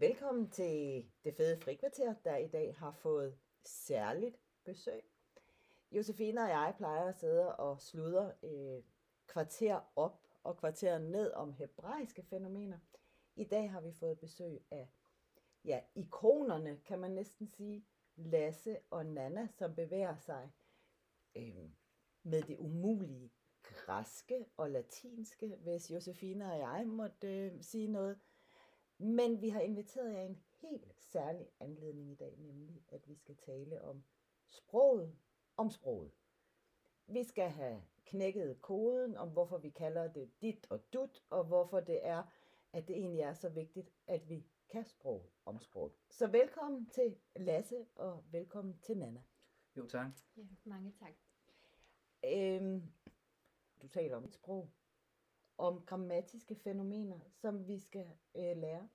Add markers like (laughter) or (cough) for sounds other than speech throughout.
Velkommen til det fede frikvarter, der i dag har fået særligt besøg. Josefine og jeg plejer at sidde og sludre øh, kvarter op og kvarter ned om hebraiske fænomener. I dag har vi fået besøg af ja, ikonerne, kan man næsten sige, Lasse og Nana, som bevæger sig øh, med det umulige græske og latinske, hvis Josefine og jeg måtte øh, sige noget. Men vi har inviteret jer en helt særlig anledning i dag, nemlig at vi skal tale om sproget om sproget. Vi skal have knækket koden om, hvorfor vi kalder det dit og dut, og hvorfor det er, at det egentlig er så vigtigt, at vi kan sprog om sproget. Så velkommen til Lasse, og velkommen til Nana. Jo, tak. Ja, mange tak. Øhm, du taler om et sprog, om grammatiske fænomener, som vi skal øh, lære.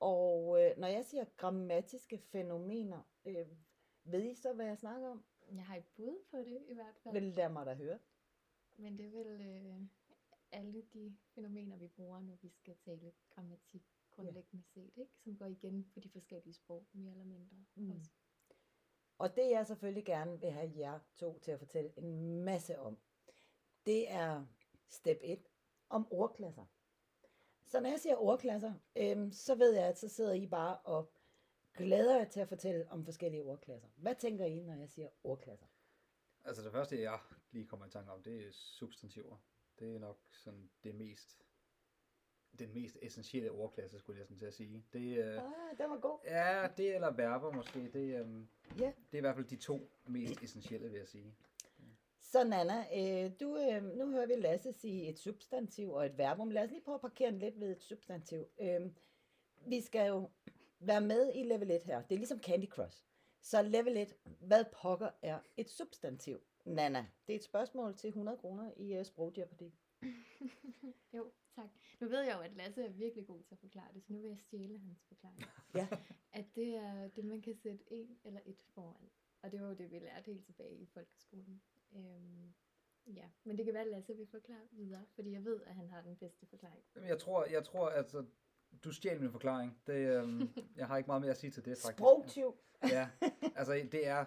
Og øh, når jeg siger grammatiske fænomener, øh, ved I så, hvad jeg snakker om? Jeg har et bud på det i hvert fald. Vel, lad mig da høre. Men det er vel øh, alle de fænomener, vi bruger, når vi skal tale grammatik grundlæggende set, ikke? som går igen på de forskellige sprog, mere eller mindre. Mm. Også. Og det jeg selvfølgelig gerne vil have jer to til at fortælle en masse om, det er step 1 om ordklasser. Så når jeg siger ordklasser, øhm, så ved jeg, at så sidder I bare og glæder jer til at fortælle om forskellige ordklasser. Hvad tænker I, når jeg siger ordklasser? Altså det første, jeg lige kommer i tanke om, det er substantiver. Det er nok sådan det mest, den mest essentielle ordklasse, skulle jeg sådan til at sige. Det, øh, Ah, den var god. ja, det eller verber måske. Det, øh, Ja. det er i hvert fald de to mest essentielle, vil jeg sige. Så Nana, øh, du, øh, nu hører vi Lasse sige et substantiv og et verbum. Lad os lige prøve at parkere lidt ved et substantiv. Øh, vi skal jo være med i level 1 her. Det er ligesom Candy Crush. Så level 1, hvad pokker er et substantiv? Nana, det er et spørgsmål til 100 kroner i uh, sprogjeopardy. (laughs) Jo, tak. Nu ved jeg jo, at Lasse er virkelig god til at forklare det, så nu vil jeg stjæle hans forklaring. (laughs) Ja. At det er det, man kan sætte en eller et foran. Og det var jo det, vi lærte helt tilbage i folkeskolen. Øhm, ja, men det kan være, at Lasse vil forklare videre, fordi jeg ved, at han har den bedste forklaring. Jeg tror, jeg tror altså, du stjal min forklaring. Det, øh, (laughs) jeg har ikke meget mere at sige til det, faktisk. Sprogtyv. Ja, (laughs) altså det er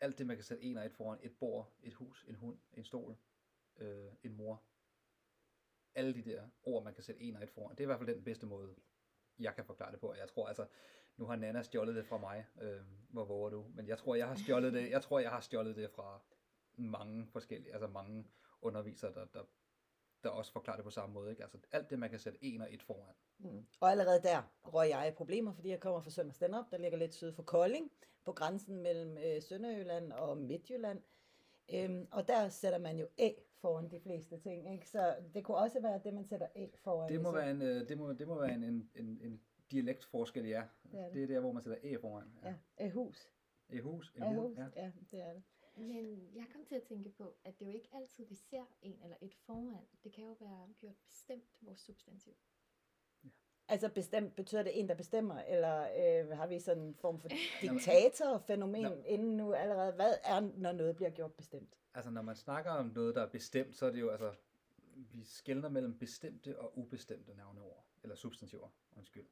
alt det, man kan sætte en og et foran. Et bord, et hus, en hund, en stol, øh, en mor. Alle de der ord, man kan sætte en og et foran. Det er i hvert fald den bedste måde, jeg kan forklare det på. Jeg tror altså, nu har Nana stjålet det fra mig. Øh, hvor våger du? Men jeg tror, jeg har stjålet det, jeg tror, jeg har stjålet det fra mange forskellige, altså mange undervisere, der, der, der også forklarer det på samme måde. Ikke? Altså alt det, man kan sætte en og et foran. Mm. Og allerede der røg jeg i problemer, fordi jeg kommer fra Sønder Stenderup, der ligger lidt syd for Kolding, på grænsen mellem øh, Sønderjylland og Midtjylland. Øhm, og der sætter man jo æ foran de fleste ting, ikke? Så det kunne også være det, man sætter æ foran. Det må ligesom- være en, øh, det må, det må være en, en, en, en dialektforskel, ja. Det er det. det er der, hvor man sætter æ foran. Ja, hus. Et hus, en Æ hund, hus, ja. ja, det er det. Men jeg kom til at tænke på, at det er jo ikke altid, vi ser en eller et foran. Det kan jo være gjort bestemt vores substantiv. Altså bestemt, betyder det en, der bestemmer, eller øh, har vi sådan en form for (laughs) diktatorfænomen Nå. inden nu allerede? Hvad er, når noget bliver gjort bestemt? Altså, når man snakker om noget, der er bestemt, så er det jo, altså, vi skældner mellem bestemte og ubestemte navneord, eller substantiver, undskyld.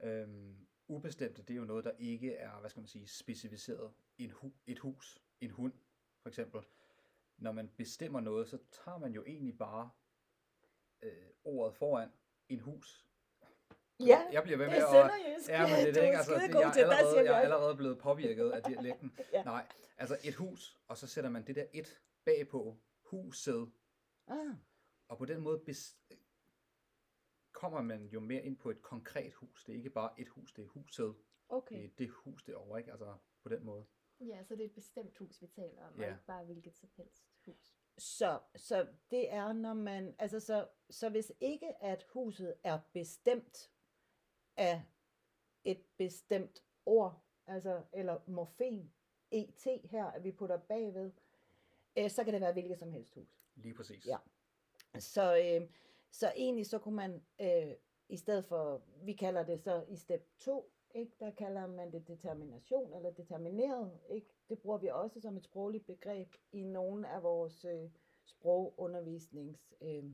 Øhm, ubestemte, det er jo noget, der ikke er, hvad skal man sige, specificeret. En hu- et hus, en hund, for eksempel. Når man bestemmer noget, så tager man jo egentlig bare øh, ordet foran en hus. Ja, jeg bliver ved det med er at... Ja, men det er det ikke. Altså, det, jeg, er allerede, jeg er allerede blevet påvirket af (laughs) dialekten. Ja. Nej, altså et hus, og så sætter man det der et bagpå, huset, Ah, og på den måde bes- kommer man jo mere ind på et konkret hus. Det er ikke bare et hus, det er huset. Det okay. er det hus derovre, ikke? Altså på den måde. Ja, så det er et bestemt hus, vi taler om, Ja. og ikke bare hvilket som helst hus. Så, så det er, når man, altså så, så hvis ikke at huset er bestemt af et bestemt ord, altså, eller morfen, et her, at vi putter bagved, øh, så kan det være hvilket som helst hus. Lige præcis. Ja. Så, øh, så egentlig så kunne man, øh, i stedet for, vi kalder det så i step 2, ikke, der kalder man det determination eller determineret. Ikke? Det bruger vi også som et sprogligt begreb i nogle af vores øh, sprogundervisnings øh,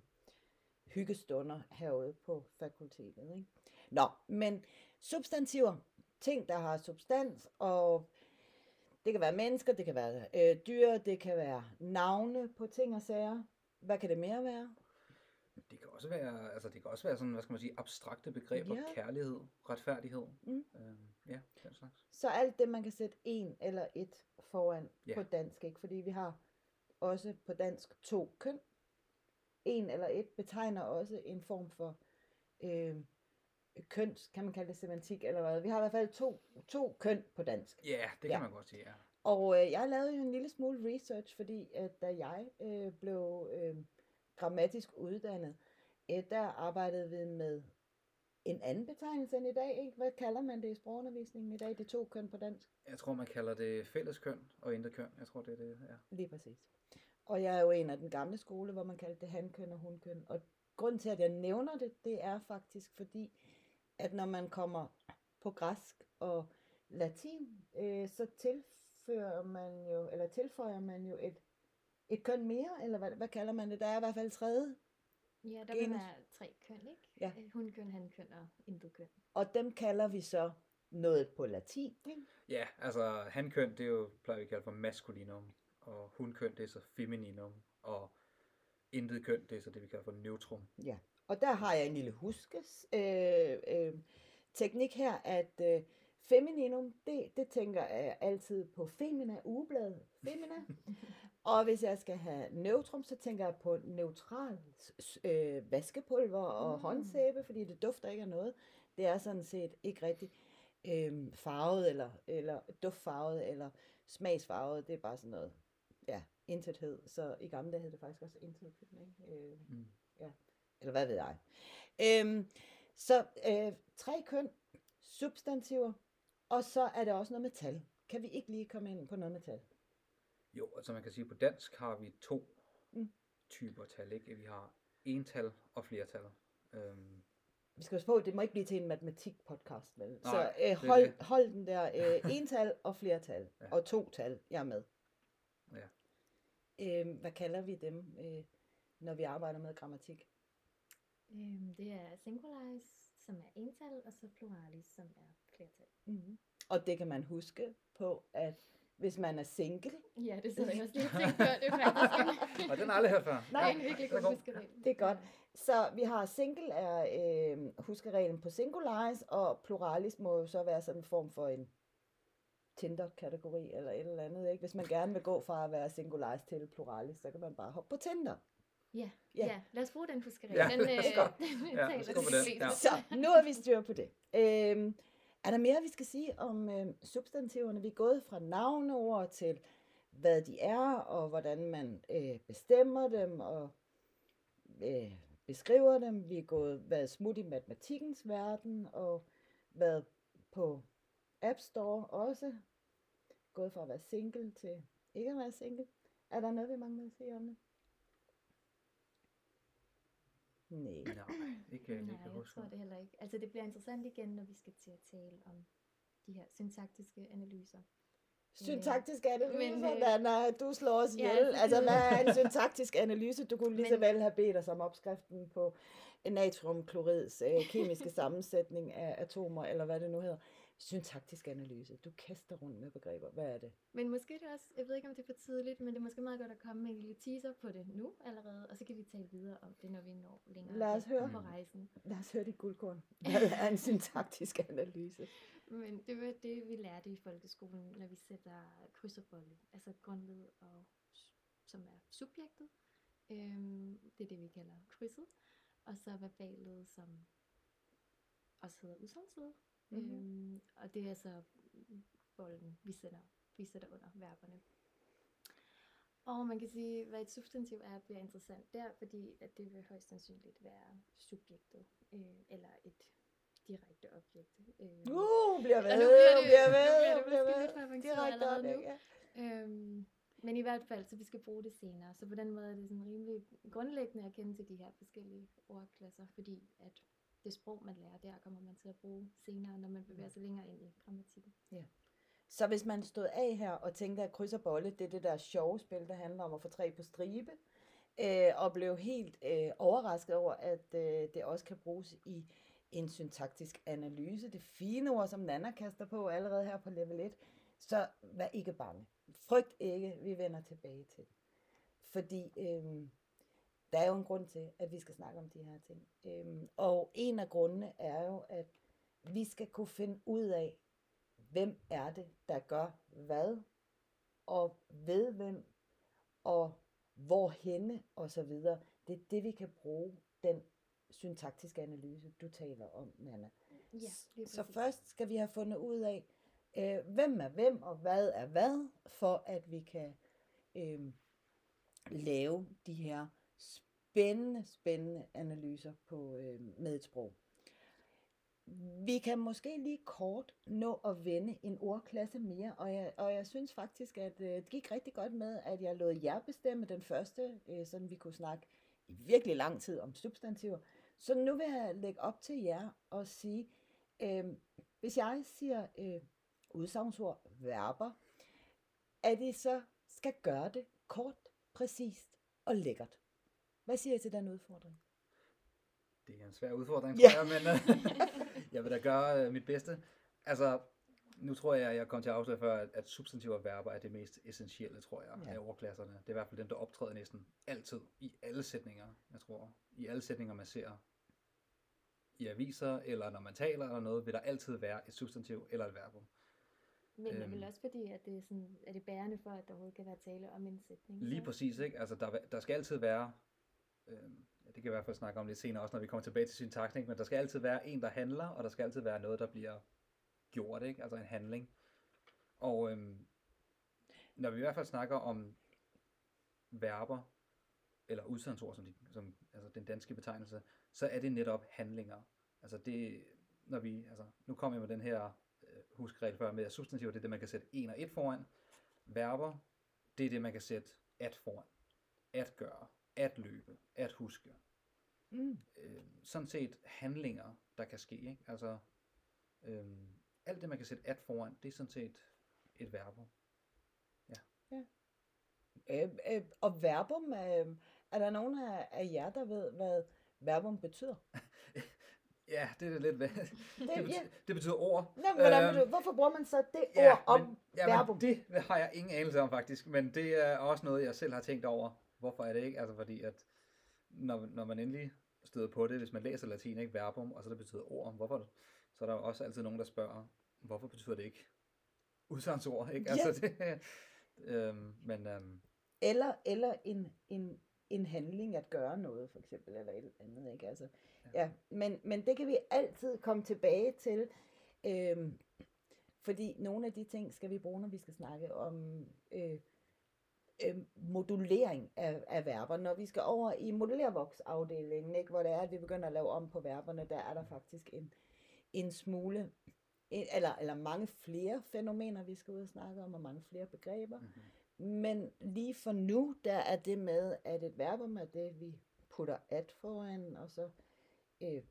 hyggestunder herude på fakultetet. Ikke? Nå, men substantiver, ting, der har substans, og det kan være mennesker, det kan være øh, dyr, det kan være navne på ting og sager. Hvad kan det mere være? Det kan også være, altså det kan også være sådan, hvad skal man sige, abstrakte begreber, Ja. kærlighed, retfærdighed. Mm. Øhm, ja, den slags. Så alt det, man kan sætte en eller et foran Ja. på dansk, ikke? Fordi vi har også på dansk to køn. En eller et betegner også en form for øh, køns, kan man kalde det semantik eller hvad. Vi har i hvert fald to, to køn på dansk. Ja, det kan Ja. man godt sige, ja. Og øh, jeg lavede jo en lille smule research, fordi at da jeg øh, blev øh, grammatisk uddannet, øh, der arbejdede vi med en anden betegnelse end i dag. Ikke? Hvad kalder man det i sprogundervisningen i dag? Det er to køn på dansk. Jeg tror, man kalder det fælleskøn og intet køn. Jeg tror, det er det, ja. Lige præcis. Og jeg er jo en af den gamle skole, hvor man kaldte det hankøn og hunkøn. Og grunden til, at jeg nævner det, det er faktisk fordi, at når man kommer på græsk og latin, øh, så tilfører man jo, eller tilføjer man jo et, et køn mere, eller hvad, hvad kalder man det? Der er i hvert fald tredje, Ja, der vil være tre køn, ikke? Ja. Øh, Hunkøn, hankøn og intet køn. og dem kalder vi så noget på latin. Ikke? Ja, altså hankøn, det er jo, plejer vi at kalde for maskulinum, og hunkøn, det er så femininum, og intet køn, det er så det, vi kalder for neutrum. Ja, og der har jeg en lille huskes øh, øh, teknik her, at øh, femininum, det, det tænker jeg altid på femina, ugebladet femina. (laughs) og hvis jeg skal have neutrum, så tænker jeg på neutral øh, vaskepulver og Mm. håndsæbe, fordi det dufter ikke af noget. Det er sådan set ikke rigtig øh, farvet, eller, eller duftfarvet, eller smagsfarvet. Det er bare sådan noget, ja, intethed. Så i gamle dage hed det faktisk også intethed, ikke? Øh, Mm. eller hvad ved jeg. Øhm, så øh, tre køn, substantiver, og så er det også noget med tal. Kan vi ikke lige komme ind på noget med tal? Jo, altså man kan sige, at på dansk har vi to Mm. typer tal, ikke? Vi har ental og flertal. Øhm, Vi skal huske på, det må ikke blive til en matematik-podcast, vel? Nej, så øh, hold, det. hold den der øh, ental og flertal, (laughs) Ja. og to tal, jeg er med. Ja. Øhm, hvad kalder vi dem, øh, når vi arbejder med grammatik? Øhm, det er singularis, som er ental, og så pluralis, som er flertal. Mm-hmm. Og det kan man huske på, at hvis man er single, Ja, det sidder jeg også lige og tænker på. Det er faktisk (laughs) og den har aldrig hørt før. det er en virkelig den god huskeregel. Det er godt. Så vi har single er øh, huskereglen på singularis, og pluralis må jo så være sådan en form for en Tinder-kategori eller et eller andet. Ikke? Hvis man gerne vil gå fra at være singularis til pluralis, så kan man bare hoppe på Tinder. Ja, Ja. ja, lad os bruge den huskeregel. Ja, (laughs) (laughs) den, lad os øh, den Ja, taler lad os gå til med de den, ja. Så nu er vi styr på det. Øhm, er der mere, vi skal sige om øh, substantiverne? Vi er gået fra navneord til, hvad de er, og hvordan man øh, bestemmer dem, og øh, beskriver dem. Vi er gået været smut i matematikkens verden, og været på App Store også. Gået fra at være single til ikke at være single. Er der noget, vi mangler at sige om det? Nej. Nej, ikke jeg lige Nej, kan jeg tror det heller ikke. Altså det bliver interessant igen, når vi skal til at tale om de her syntaktiske analyser. Syntaktisk analyse, men, øh, Dana, du slår os ja, ihjel. altså, altså, det- hvad er en syntaktisk analyse? Du kunne lige så vel have bedt os om opskriften på natriumklorids øh, kemiske sammensætning af atomer, eller hvad det nu hedder. Syntaktisk analyse. Du kaster rundt med begreber. Hvad er det? Men måske det også, jeg ved ikke om det er for tidligt, men det er måske meget godt at komme med en lille teaser på det nu allerede, og så kan vi tale videre om det, når vi når længere Lad os høre. på rejsen. Lad os høre dit guldkorn. Hvad er en syntaktisk analyse? (laughs) Men det var det, vi lærte i folkeskolen, når vi sætter kryds og bolle. Altså grundled, og, som er subjektet. Øhm, det er det, vi kalder krydset. Og så verbalet, som også hedder udsalgsled. Mhm. Mm-hmm. Øhm, og det er så bolden, vi sætter, vi sætter under verberne. Og man kan sige, hvad et substantiv er, bliver interessant der, fordi at det vil højst sandsynligt være subjektet, øh, eller et direkte objekt. Øh, Uh, bliver ved, Og nu bliver det- bliver nu ved, bliver det bliver ved. Direkte nu. ja. Øhm, men i hvert fald, så vi skal bruge det senere. Så på den måde er det sådan rimelig grundlæggende at kende til de her forskellige ordklasser, fordi at det sprog, man lærer der, kommer man til at bruge senere, når man bevæger sig længere ind i grammatikken. Så hvis man stod af her og tænkte, at kryds og bolle, det er det der sjove spil, der handler om at få tre på stribe, øh, og blev helt øh, overrasket over, at øh, det også kan bruges i en syntaktisk analyse, det fine ord, som Nana kaster på allerede her på level 1, så vær ikke bange. Frygt ikke, vi vender tilbage til det. Fordi øhm, der er jo en grund til, at vi skal snakke om de her ting. Øhm, og en af grundene er jo, at vi skal kunne finde ud af, hvem er det, der gør hvad, og ved hvem, og hvorhenne, og så videre. Det er det, vi kan bruge den syntaktiske analyse, du taler om, Nana. Ja, Så først skal vi have fundet ud af, øh, hvem er hvem, og hvad er hvad, for at vi kan øh, lave de her spændende, spændende analyser på, øh, med et sprog. Vi kan måske lige kort nå at vende en ordklasse mere, og jeg, og jeg synes faktisk, at øh, det gik rigtig godt med, at jeg lod jer bestemme den første, øh, sådan vi kunne snakke i virkelig lang tid om substantiver. Så nu vil jeg lægge op til jer og sige, øh, hvis jeg siger øh, udsagnsord, verber, at I så skal gøre det kort, præcist og lækkert. Hvad siger I til den udfordring? Det er en svær udfordring, Ja. tror jeg, men øh, (laughs) jeg vil da gøre øh, mit bedste. Altså, nu tror jeg, jeg kom til at afsløre før, at, substantiver og verber er det mest essentielle, tror jeg, Ja. ja. af ordklasserne. Det er i hvert fald dem, der optræder næsten altid i alle sætninger, jeg tror. I alle sætninger, man ser i aviser, eller når man taler eller noget, vil der altid være et substantiv eller et verbum. Men det er vel også fordi, at det er, sådan, er det bærende for, at der overhovedet kan være tale om en sætning. Lige så? præcis, ikke? Altså, der, der skal altid være, øh, ja, det kan vi i hvert fald snakke om lidt senere, også når vi kommer tilbage til syntaksen, ikke? men der skal altid være en, der handler, og der skal altid være noget, der bliver gjort, ikke? altså en handling. Og øh, når vi i hvert fald snakker om verber, eller udsagnsord, som, de, som altså den danske betegnelse, så er det netop handlinger. Altså det, når vi, altså nu kommer jeg med den her øh, huskregel før med, at substantiver, det er det, man kan sætte en og et foran. Verber, det er det, man kan sætte at foran. At gøre, at løbe, at huske. Mm. Øh, sådan set handlinger, der kan ske. Ikke? Altså, øh, alt det, man kan sætte at foran, det er sådan set et verbum. Øh, øh, og verbum, øh, er der nogen af, af jer, der ved, hvad verbum betyder? (laughs) Ja, det er lidt hvad. Det, (laughs) Det, ja. betyder, det betyder ord. Nå, hvordan, øhm, hvorfor bruger man så det Ja, ord om men, ja, verbum? men det har jeg ingen anelse om faktisk, men det er også noget, jeg selv har tænkt over. Hvorfor er det ikke? Altså fordi, at når, når man endelig støder på det, hvis man læser latin, ikke verbum, og så det betyder ord, hvorfor, så er der jo også altid nogen, der spørger, hvorfor betyder det ikke udsagnsord, ikke? Ja. Altså (laughs) det, øhm, men øhm, Eller, eller en, en, en handling at gøre noget, for eksempel, eller et andet, ikke? Altså, ja. Ja, men, men det kan vi altid komme tilbage til, øhm, fordi nogle af de ting skal vi bruge, når vi skal snakke om øh, øh, modulering af, af verber. Når vi skal over i modellervoksafdelingen, ikke, hvor det er, at vi begynder at lave om på verberne, der er der faktisk en, en smule, en, eller, eller mange flere fænomener, vi skal ud og snakke om, og mange flere begreber. mhm. Men lige for nu, der er det med, at et verbum er det, vi putter at foran, og så øh,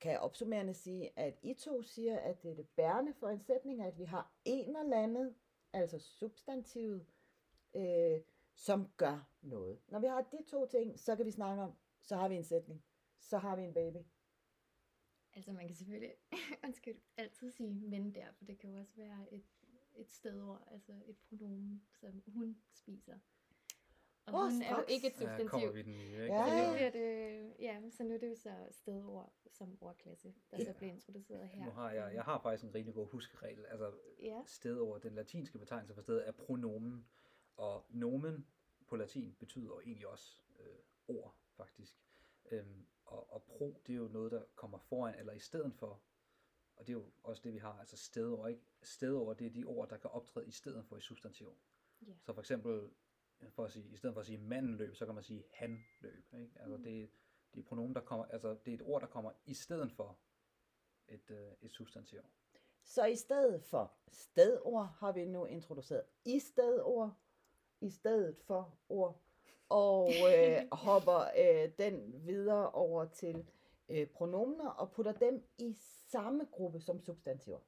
kan jeg opsummerende sige, at I to siger, at det er det bærende for en sætning, at vi har en eller andet, altså substantivet, øh, som gør noget. Når vi har de to ting, så kan vi snakke om, så har vi en sætning, så har vi en baby. Altså man kan selvfølgelig (laughs) undskyld, altid sige men der, for det kan jo også være et, et stedord, altså et pronomen, som hun spiser. Og Åh, hun er jo straks. ikke et ja, kommer substantiv. vi den nye, ikke? Ja, Så ja. nu bliver det, ja, så nu er det jo så stedord som ordklasse, der så Ja. bliver introduceret her. Nu har jeg, jeg har faktisk en rigtig god huskeregel. Altså, Ja, stedord, den latinske betegnelse for sted er pronomen, og nomen på latin betyder egentlig også øh, ord, faktisk. Øhm, og, og pro, det er jo noget, der kommer foran eller i stedet for, og det er jo også det, vi har, altså stedord, ikke? Stedord, det er de ord, der kan optræde i stedet for i substantiv. ja. Så for eksempel, for at sige, i stedet for at sige manden løb, så kan man sige han løb, ikke? Altså Mm. det, det er pronomen, der kommer, altså det er et ord, der kommer i stedet for et, øh, et substantiv. Så i stedet for stedord har vi nu introduceret i stedord, i stedet for ord, og øh, (laughs) hopper øh, den videre over til øh, pronomener og putter dem i samme gruppe som substantiver.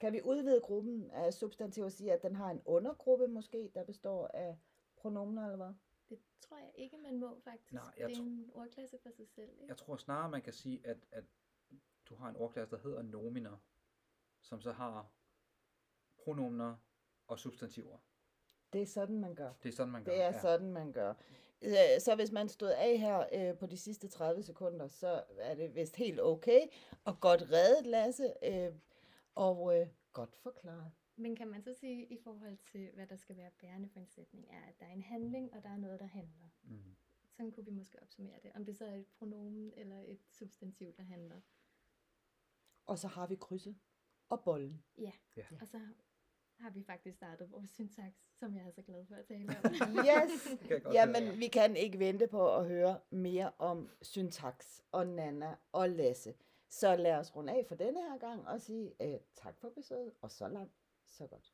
Kan vi udvide gruppen af substantiver og sige, at den har en undergruppe måske, der består af pronomener eller hvad? Det tror jeg ikke, man må faktisk. Nej, jeg det er en ordklasse for sig selv. Ikke? Jeg tror snarere, man kan sige, at, at du har en ordklasse, der hedder nominer, som så har pronominer og substantiver. Det er sådan, man gør. Det er sådan, man gør. Det er ja. sådan, man gør. Øh, Så hvis man stod af her øh, på de sidste 30 sekunder, så er det vist helt okay, og godt reddet, Lasse, øh, og øh, godt forklaret. Men kan man så sige, i forhold til, hvad der skal være bærende for en sætning, er, at der er en handling, og der er noget, der handler. Mm. Sådan kunne vi måske opsummere det. Om det så er et pronomen eller et substantiv, der handler. Og så har vi krydset og bollen. Ja. Ja. Og så har vi faktisk startet vores syntaks, som jeg er så glad for at tale om. (laughs) Yes! Høre. Jamen, vi kan ikke vente på at høre mere om syntaks og Nana og Lasse. Så lad os runde af for denne her gang og sige øh, tak for besøget, og så langt, så godt.